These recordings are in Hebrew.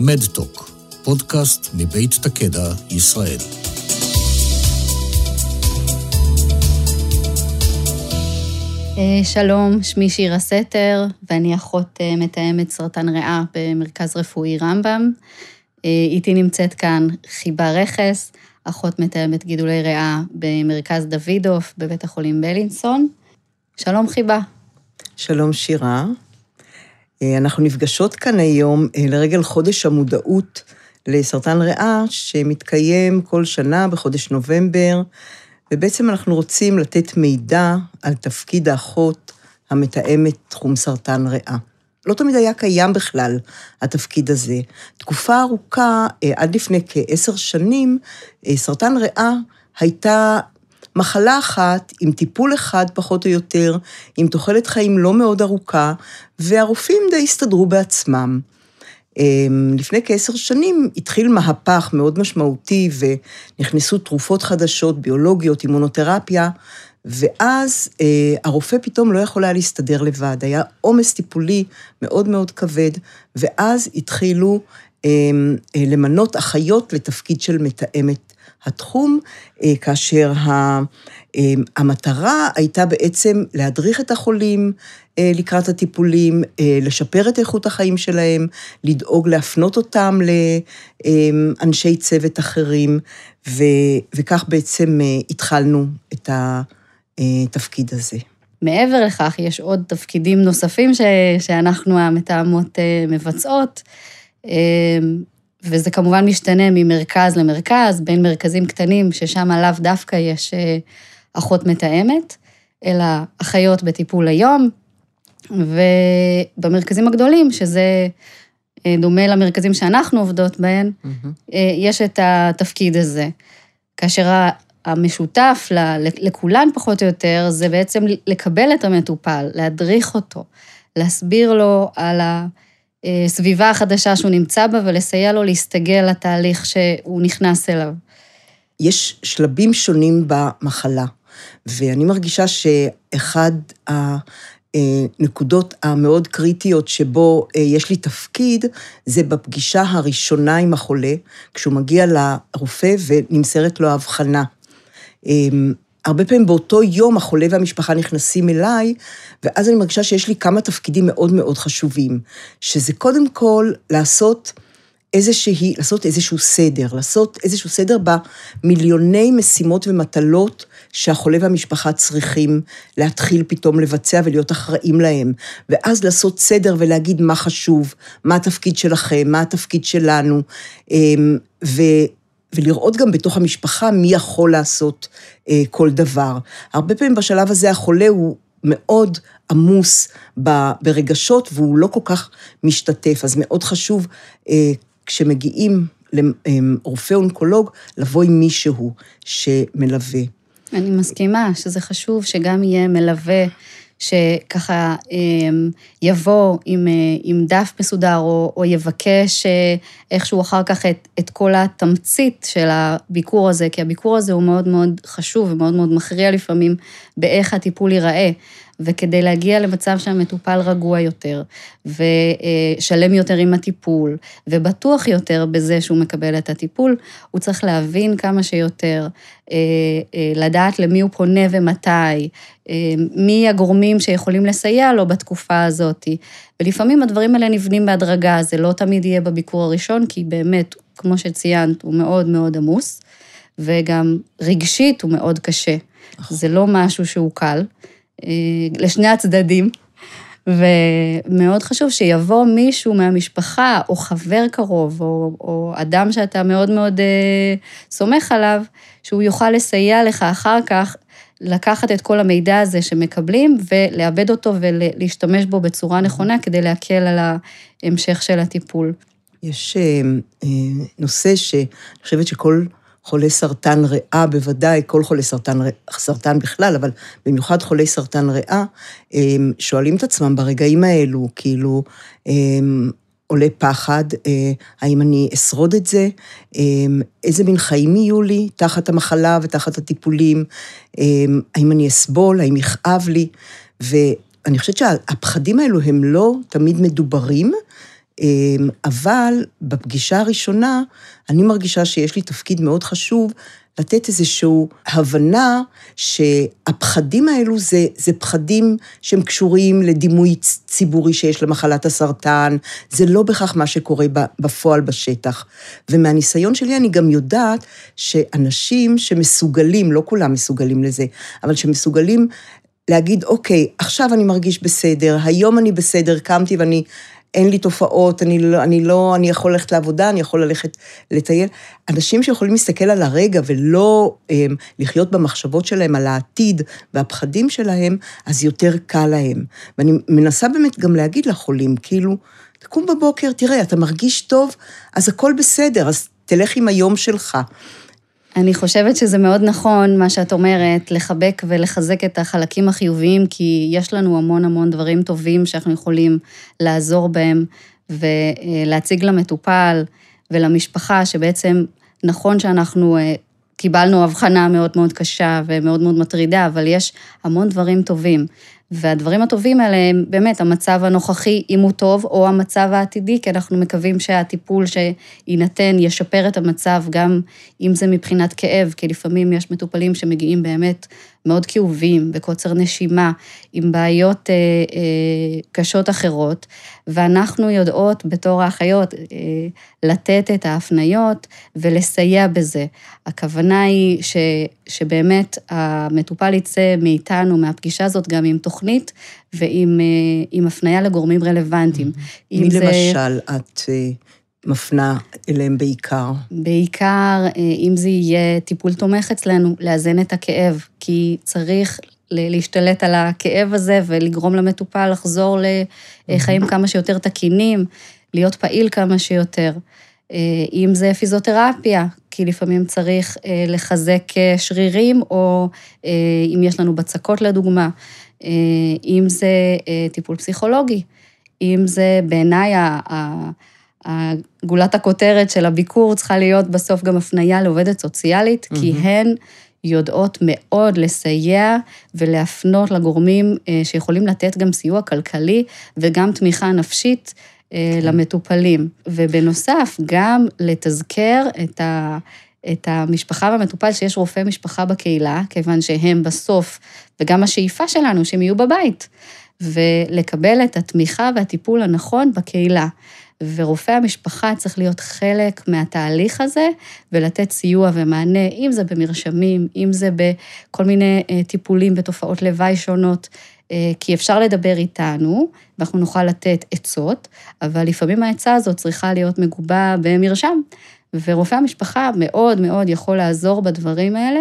מדטוק, פודקאסט מבית תקדע, ישראל. אה, שלום, שמי שירה סתר, ואני אחות אה, מתאמת סרטן ריאה במרכז רפואי רמב"ם. אה, איתי נמצאת כאן חיבה רכס, אחות מתאמת גידולי ריאה במרכז דוידוף בבית החולים בלינסון. שלום חיבה. שלום שירה. אנחנו נפגשות כאן היום לרגל חודש המודעות לסרטן ריאה, שמתקיים כל שנה בחודש נובמבר, ובעצם אנחנו רוצים לתת מידע על תפקיד האחות המתאמת תחום סרטן ריאה. לא תמיד היה קיים בכלל התפקיד הזה. תקופה ארוכה, אה, עד לפני כעשר שנים, אה, סרטן ריאה הייתה מחלה אחת, עם טיפול אחד פחות או יותר, עם תוחלת חיים לא מאוד ארוכה, והרופאים די הסתדרו בעצמם. אמ, לפני כעשר שנים התחיל מהפך מאוד משמעותי ונכנסו תרופות חדשות, ביולוגיות, אימונותרפיה, ואז אה, הרופא פתאום לא יכול היה להסתדר לבד, היה עומס טיפולי מאוד מאוד כבד, ואז התחילו למנות אחיות לתפקיד של מתאמת התחום, אה, כאשר. אמ, המטרה הייתה בעצם להדריך את החולים אה, לקראת הטיפולים, אה, לשפר את איכות החיים שלהם, לדאוג להפנות אותם לאנשי צוות אחרים, וכך בעצם אה, התחלנו את התפקיד הזה. מעבר לכך, יש עוד תפקידים נוספים ש, שאנחנו המתאמות מבצעות, וזה כמובן משתנה ממרכז למרכז, בין מרכזים קטנים, ששם לאו דווקא יש אחות מתאמת, אלא אחיות בטיפול היום, ובמרכזים הגדולים, שזה אה, דומה למרכזים שאנחנו עובדות בהם, mm-hmm. יש את התפקיד הזה. כאשר המשותף לכולן פחות או יותר, זה בעצם לקבל את המטופל, להדריך אותו, להסביר לו על הסביבה החדשה שהוא נמצא בה ולסייע לו להסתגל לתהליך שהוא נכנס אליו. יש שלבים שונים במחלה. ואני מרגישה שאחד הנקודות המאוד קריטיות שבו אה, יש לי תפקיד, זה בפגישה הראשונה עם החולה, כשהוא מגיע לרופא ונמסרת לו הבחנה. הרבה פעמים באותו יום החולה והמשפחה נכנסים אליי, ואז אני מרגישה שיש לי כמה תפקידים מאוד מאוד חשובים, שזה קודם כל לעשות איזושהי, לעשות איזשהו סדר, לעשות איזשהו סדר במיליוני משימות ומטלות שהחולה והמשפחה צריכים להתחיל פתאום לבצע ולהיות אחראים להם. ואז לעשות סדר ולהגיד מה חשוב, מה התפקיד שלכם, מה התפקיד שלנו, אמ, ו... ולראות גם בתוך המשפחה מי יכול לעשות אה, כל דבר. הרבה פעמים בשלב הזה החולה הוא מאוד עמוס ברגשות והוא לא כל כך משתתף, אז מאוד חשוב אה, כשמגיעים לרופא אונקולוג, לבוא עם מישהו שמלווה. אני מסכימה שזה חשוב שגם יהיה מלווה. שככה אמ, יבוא עם, אה, עם דף מסודר, או, או יבקש אה, איכשהו אחר כך את, את כל התמצית של הביקור הזה, כי הביקור הזה הוא מאוד מאוד חשוב ומאוד מאוד מכריע לפעמים באיך הטיפול ייראה. וכדי להגיע למצב שהמטופל רגוע יותר, ושלם יותר עם הטיפול, ובטוח יותר בזה שהוא מקבל את הטיפול, הוא צריך להבין כמה שיותר, אה, אה, לדעת למי הוא פונה ומתי, אה, מי הגורמים שיכולים לסייע לו בתקופה הזאת. ולפעמים הדברים האלה נבנים בהדרגה, זה לא תמיד יהיה בביקור הראשון, כי באמת, כמו שציינת, הוא מאוד מאוד עמוס, וגם רגשית הוא מאוד קשה. נכון. זה לא משהו שהוא קל. אה, לשני הצדדים, ומאוד חשוב שיבוא מישהו מהמשפחה, או חבר קרוב, או, או אדם שאתה מאוד מאוד אה, סומך עליו, שהוא יוכל לסייע לך אחר כך לקחת את כל המידע הזה שמקבלים ולעבד אותו ולהשתמש בו בצורה נכונה כדי להקל על ההמשך של הטיפול. יש אה, אה, נושא שאני חושבת שכל חולי סרטן ריאה, בוודאי, כל חולי סרטן, סרטן בכלל, אבל במיוחד חולי סרטן ריאה, שואלים את עצמם ברגעים האלו, כאילו, עולה פחד, אה, האם אני אשרוד את זה, איזה מין חיים יהיו לי תחת המחלה ותחת הטיפולים, האם אני אסבול, האם יכאב לי, ואני חושבת שהפחדים האלו הם לא תמיד מדוברים, אבל בפגישה הראשונה, אני מרגישה שיש לי תפקיד מאוד חשוב לתת איזושהי הבנה שהפחדים האלו זה, זה פחדים שהם קשורים לדימוי ציבורי שיש למחלת הסרטן, זה לא בהכרח מה שקורה בפועל בשטח. ומהניסיון שלי אני גם יודעת שאנשים שמסוגלים, לא כולם מסוגלים לזה, אבל שמסוגלים להגיד, אוקיי, עכשיו אני מרגיש בסדר, היום אני בסדר, קמתי ואני אין לי תופעות, אני לא, אני לא, אני יכול ללכת לעבודה, אני יכול ללכת לטייל. אנשים שיכולים להסתכל על הרגע ולא הם, אמ, לחיות במחשבות שלהם על העתיד והפחדים שלהם, אז יותר קל להם. ואני מנסה באמת גם להגיד לחולים, כאילו, תקום בבוקר, תראה, אתה מרגיש טוב, אז הכל בסדר, אז תלך עם היום שלך. אני חושבת שזה מאוד נכון, מה שאת אומרת, לחבק ולחזק את החלקים החיוביים, כי יש לנו המון המון דברים טובים שאנחנו יכולים לעזור בהם ולהציג למטופל ולמשפחה, שבעצם נכון שאנחנו אה, קיבלנו הבחנה מאוד מאוד קשה ומאוד מאוד מטרידה, אבל יש המון דברים טובים. והדברים הטובים האלה הם באמת המצב הנוכחי, אם הוא טוב, או המצב העתידי, כי אנחנו מקווים שהטיפול שיינתן ישפר את המצב, גם אם זה מבחינת כאב, כי לפעמים יש מטופלים שמגיעים באמת מאוד כאובים, בקוצר נשימה, עם בעיות אה, אה, קשות אחרות, ואנחנו יודעות בתור האחיות אה, לתת את ההפניות ולסייע בזה. הכוונה היא ש, שבאמת המטופל יצא מאיתנו, מהפגישה הזאת, גם עם תוכנית ועם אה, הפניה לגורמים רלוונטיים. מי זה... למשל את... מפנה אליהם בעיקר? בעיקר, אה, אם זה יהיה טיפול תומך אצלנו, לאזן את הכאב, כי צריך להשתלט על הכאב הזה ולגרום למטופל לחזור לחיים כמה שיותר תקינים, להיות פעיל כמה שיותר. אה, אם זה פיזיותרפיה, כי לפעמים צריך אה, לחזק שרירים, או אם יש לנו בצקות לדוגמה, אם זה טיפול פסיכולוגי, אם זה בעיניי גולת הכותרת של הביקור צריכה להיות בסוף גם הפנייה לעובדת סוציאלית, mm-hmm. כי הן יודעות מאוד לסייע ולהפנות לגורמים אה, שיכולים לתת גם סיוע כלכלי וגם תמיכה נפשית אה, כן. למטופלים. ובנוסף, גם לתזכר את ה... את המשפחה והמטופל שיש רופא משפחה בקהילה, כיוון שהם בסוף, וגם השאיפה שלנו, שהם יהיו בבית, ולקבל את התמיכה והטיפול הנכון בקהילה. ורופא המשפחה צריך להיות חלק מהתהליך הזה ולתת סיוע ומענה, אם זה במרשמים, אם זה בכל מיני אה, טיפולים ותופעות לוואי שונות, אה, כי אפשר לדבר איתנו, ואנחנו נוכל לתת עצות, אבל לפעמים העצה הזאת צריכה להיות מגובה במרשם, ורופא המשפחה מאוד מאוד יכול לעזור בדברים האלה,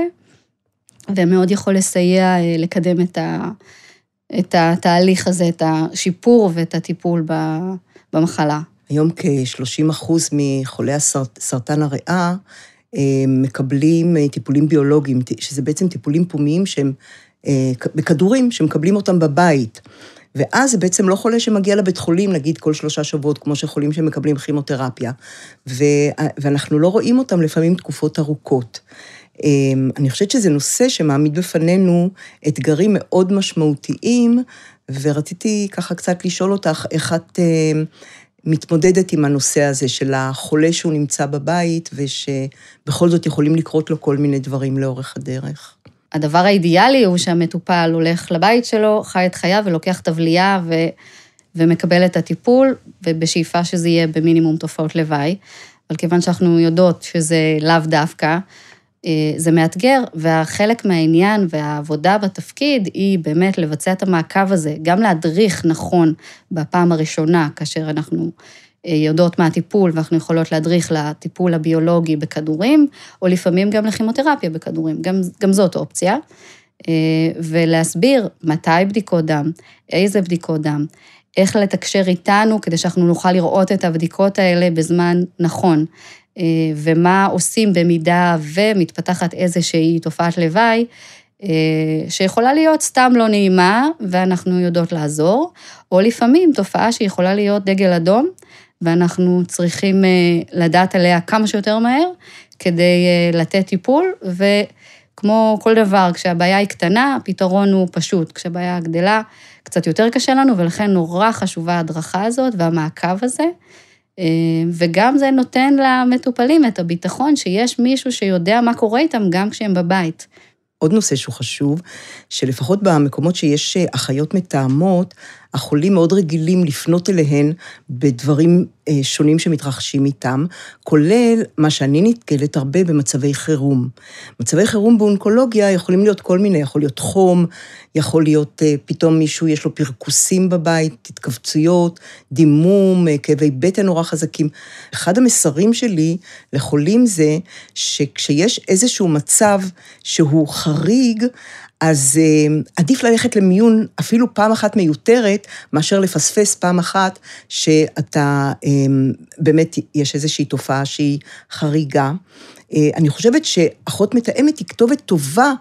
ומאוד יכול לסייע אה, לקדם את, ה, את התהליך הזה, את השיפור ואת הטיפול במחלה. היום כ-30 אחוז מחולי סרטן הריאה אה, מקבלים אה, טיפולים ביולוגיים, שזה בעצם טיפולים פומיים שהם אה, בכדורים, שמקבלים אותם בבית. ואז זה בעצם לא חולה שמגיע לבית חולים, נגיד כל שלושה שבועות, כמו שחולים שמקבלים כימותרפיה. ואנחנו לא רואים אותם לפעמים תקופות ארוכות. אני חושבת שזה נושא שמעמיד בפנינו אתגרים מאוד משמעותיים, ורציתי ככה קצת לשאול אותך איך את מתמודדת עם הנושא הזה של החולה שהוא נמצא בבית, ושבכל זאת יכולים לקרות לו כל מיני דברים לאורך הדרך. הדבר האידיאלי הוא שהמטופל הולך לבית שלו, חי את חייו ולוקח תבלייה ו... ומקבל את הטיפול, ובשאיפה שזה יהיה במינימום תופעות לוואי. אבל כיוון שאנחנו יודעות שזה לאו דווקא, זה מאתגר, והחלק מהעניין והעבודה בתפקיד היא באמת לבצע את המעקב הזה, גם להדריך נכון בפעם הראשונה, כאשר אנחנו אה, יודעות מה הטיפול ואנחנו יכולות להדריך לטיפול הביולוגי בכדורים, או לפעמים גם לכימותרפיה בכדורים, גם, גם זאת אופציה. אה, ולהסביר מתי בדיקות דם, איזה בדיקות דם, איך לתקשר איתנו כדי שאנחנו נוכל לראות את הבדיקות האלה בזמן נכון. אה, ומה עושים במידה ומתפתחת איזושהי תופעת לוואי, אה, שיכולה להיות סתם לא נעימה, ואנחנו יודעות לעזור, או לפעמים תופעה שיכולה להיות דגל אדום, ואנחנו צריכים אה, לדעת עליה כמה שיותר מהר, כדי לתת טיפול, ו... כמו כל דבר, כשהבעיה היא קטנה, הפתרון הוא פשוט. כשהבעיה גדלה, קצת יותר קשה לנו, ולכן נורא חשובה ההדרכה הזאת והמעקב הזה. אה, וגם זה נותן למטופלים את הביטחון שיש מישהו שיודע מה קורה איתם גם כשהם בבית. עוד נושא שהוא חשוב, שלפחות במקומות שיש אחיות מתאמות, החולים מאוד רגילים לפנות אליהן בדברים אה, שונים שמתרחשים איתם, כולל מה שאני נתקלת הרבה במצבי חירום. מצבי חירום באונקולוגיה יכולים להיות כל מיני, יכול להיות חום, יכול להיות אה, פתאום מישהו יש לו פרכוסים בבית, התכווצויות, דימום, כאבי בטן נורא חזקים. אחד המסרים שלי לחולים זה שכשיש איזשהו מצב שהוא חריג, אז אה, עדיף ללכת למיון אפילו פעם אחת מיותרת, מאשר לפספס פעם אחת שאתה, אה, באמת יש איזושהי תופעה שהיא חריגה. אה, אני חושבת שאחות מתאמת היא כתובת טובה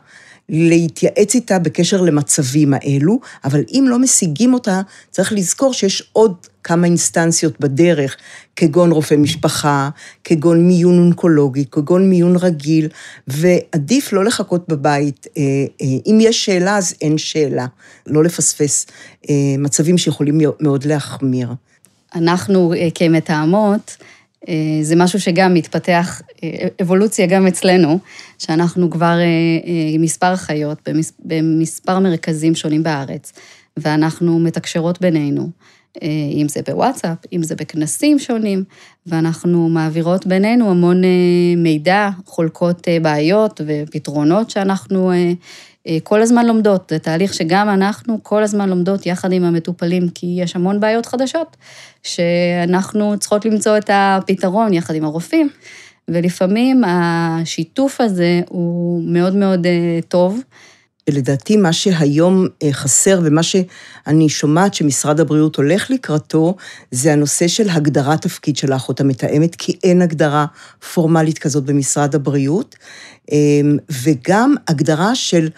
להתייעץ איתה בקשר למצבים האלו, אבל אם לא משיגים אותה, צריך לזכור שיש עוד כמה אינסטנציות בדרך, כגון רופא משפחה, כגון מיון אונקולוגי, כגון מיון רגיל, ועדיף לא לחכות בבית. אה, אה, אם יש שאלה, אז אין שאלה. לא לפספס אה, מצבים שיכולים מאוד להחמיר. אנחנו כמתאמות, זה משהו שגם מתפתח, אבולוציה גם אצלנו, שאנחנו כבר מספר אחיות במספר מרכזים שונים בארץ, ואנחנו מתקשרות בינינו. אה, אם זה בוואטסאפ, אם זה בכנסים שונים, ואנחנו מעבירות בינינו המון אה, מידע, חולקות אה, בעיות ופתרונות שאנחנו כל הזמן לומדות. זה תהליך שגם אנחנו כל הזמן לומדות יחד עם המטופלים, כי יש המון בעיות חדשות, שאנחנו צריכות למצוא את הפתרון יחד עם הרופאים, ולפעמים השיתוף הזה הוא מאוד מאוד טוב. לדעתי, מה שהיום אה, חסר ומה שאני שומעת שמשרד הבריאות הולך לקראתו, זה הנושא של הגדרת תפקיד של האחות המתאמת, כי אין הגדרה פורמלית כזאת במשרד הבריאות, אמ, וגם הגדרה של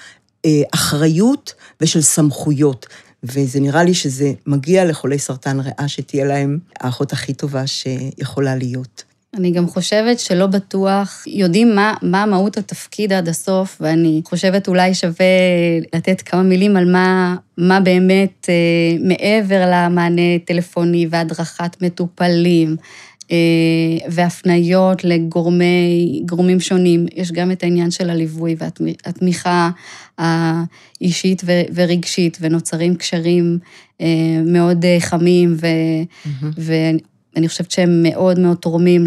אה, אחריות ושל סמכויות. וזה נראה לי שזה מגיע לחולי סרטן ריאה, שתהיה להם האחות הכי טובה שיכולה להיות. אני גם חושבת שלא בטוח יודעים מה, מה מהות התפקיד עד הסוף, ואני חושבת אולי שווה לתת כמה מילים על מה, מה באמת אה, מעבר למענה טלפוני והדרכת מטופלים. אה, והפניות לגורמים שונים. יש גם את העניין של הליווי והתמיכה האישית ורגשית, ונוצרים קשרים אה, מאוד חמים, ו, mm-hmm. אני חושבת שהם מאוד מאוד תורמים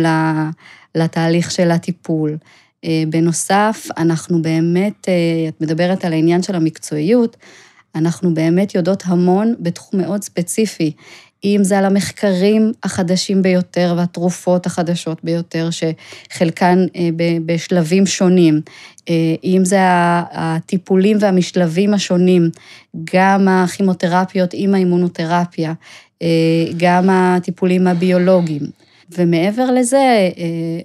לתהליך של הטיפול. אה, בנוסף, אנחנו באמת, אה, את מדברת על העניין של המקצועיות, אנחנו באמת יודעות המון בתחום מאוד ספציפי. אם זה על המחקרים החדשים ביותר והתרופות החדשות ביותר, שחלקן אה, בשלבים שונים, אם זה הטיפולים והמשלבים השונים, גם הכימותרפיות עם האימונותרפיה, גם הטיפולים הביולוגיים. ומעבר לזה, אה,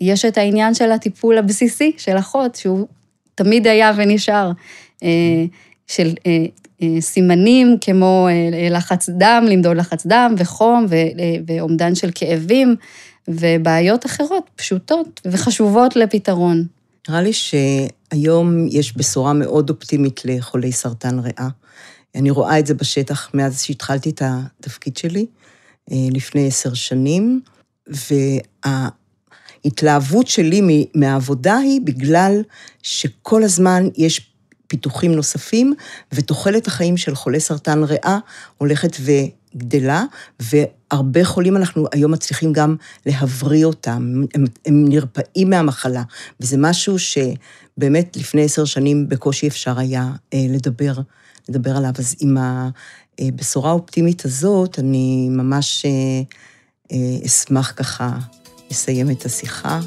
יש את העניין של הטיפול הבסיסי של אחות, שהוא תמיד היה ונשאר, אה, של סימנים כמו לחץ דם, למדוד לחץ דם וחום ואומדן של כאבים ובעיות אחרות פשוטות וחשובות לפתרון. נראה לי שהיום יש בשורה מאוד אופטימית לחולי סרטן ריאה. אני רואה את זה בשטח מאז שהתחלתי את התפקיד שלי, אה, לפני עשר שנים, וההתלהבות שלי מהעבודה היא בגלל שכל הזמן יש פיתוחים נוספים, ותוחלת החיים של חולי סרטן ריאה הולכת וגדלה, והרבה חולים אנחנו היום מצליחים גם להבריא אותם, הם, הם נרפאים מהמחלה, וזה משהו שבאמת לפני עשר שנים בקושי אפשר היה אה, לדבר. לדבר עליו. אז עם הבשורה האופטימית הזאת, אני ממש אה, אה, אשמח ככה לסיים את השיחה.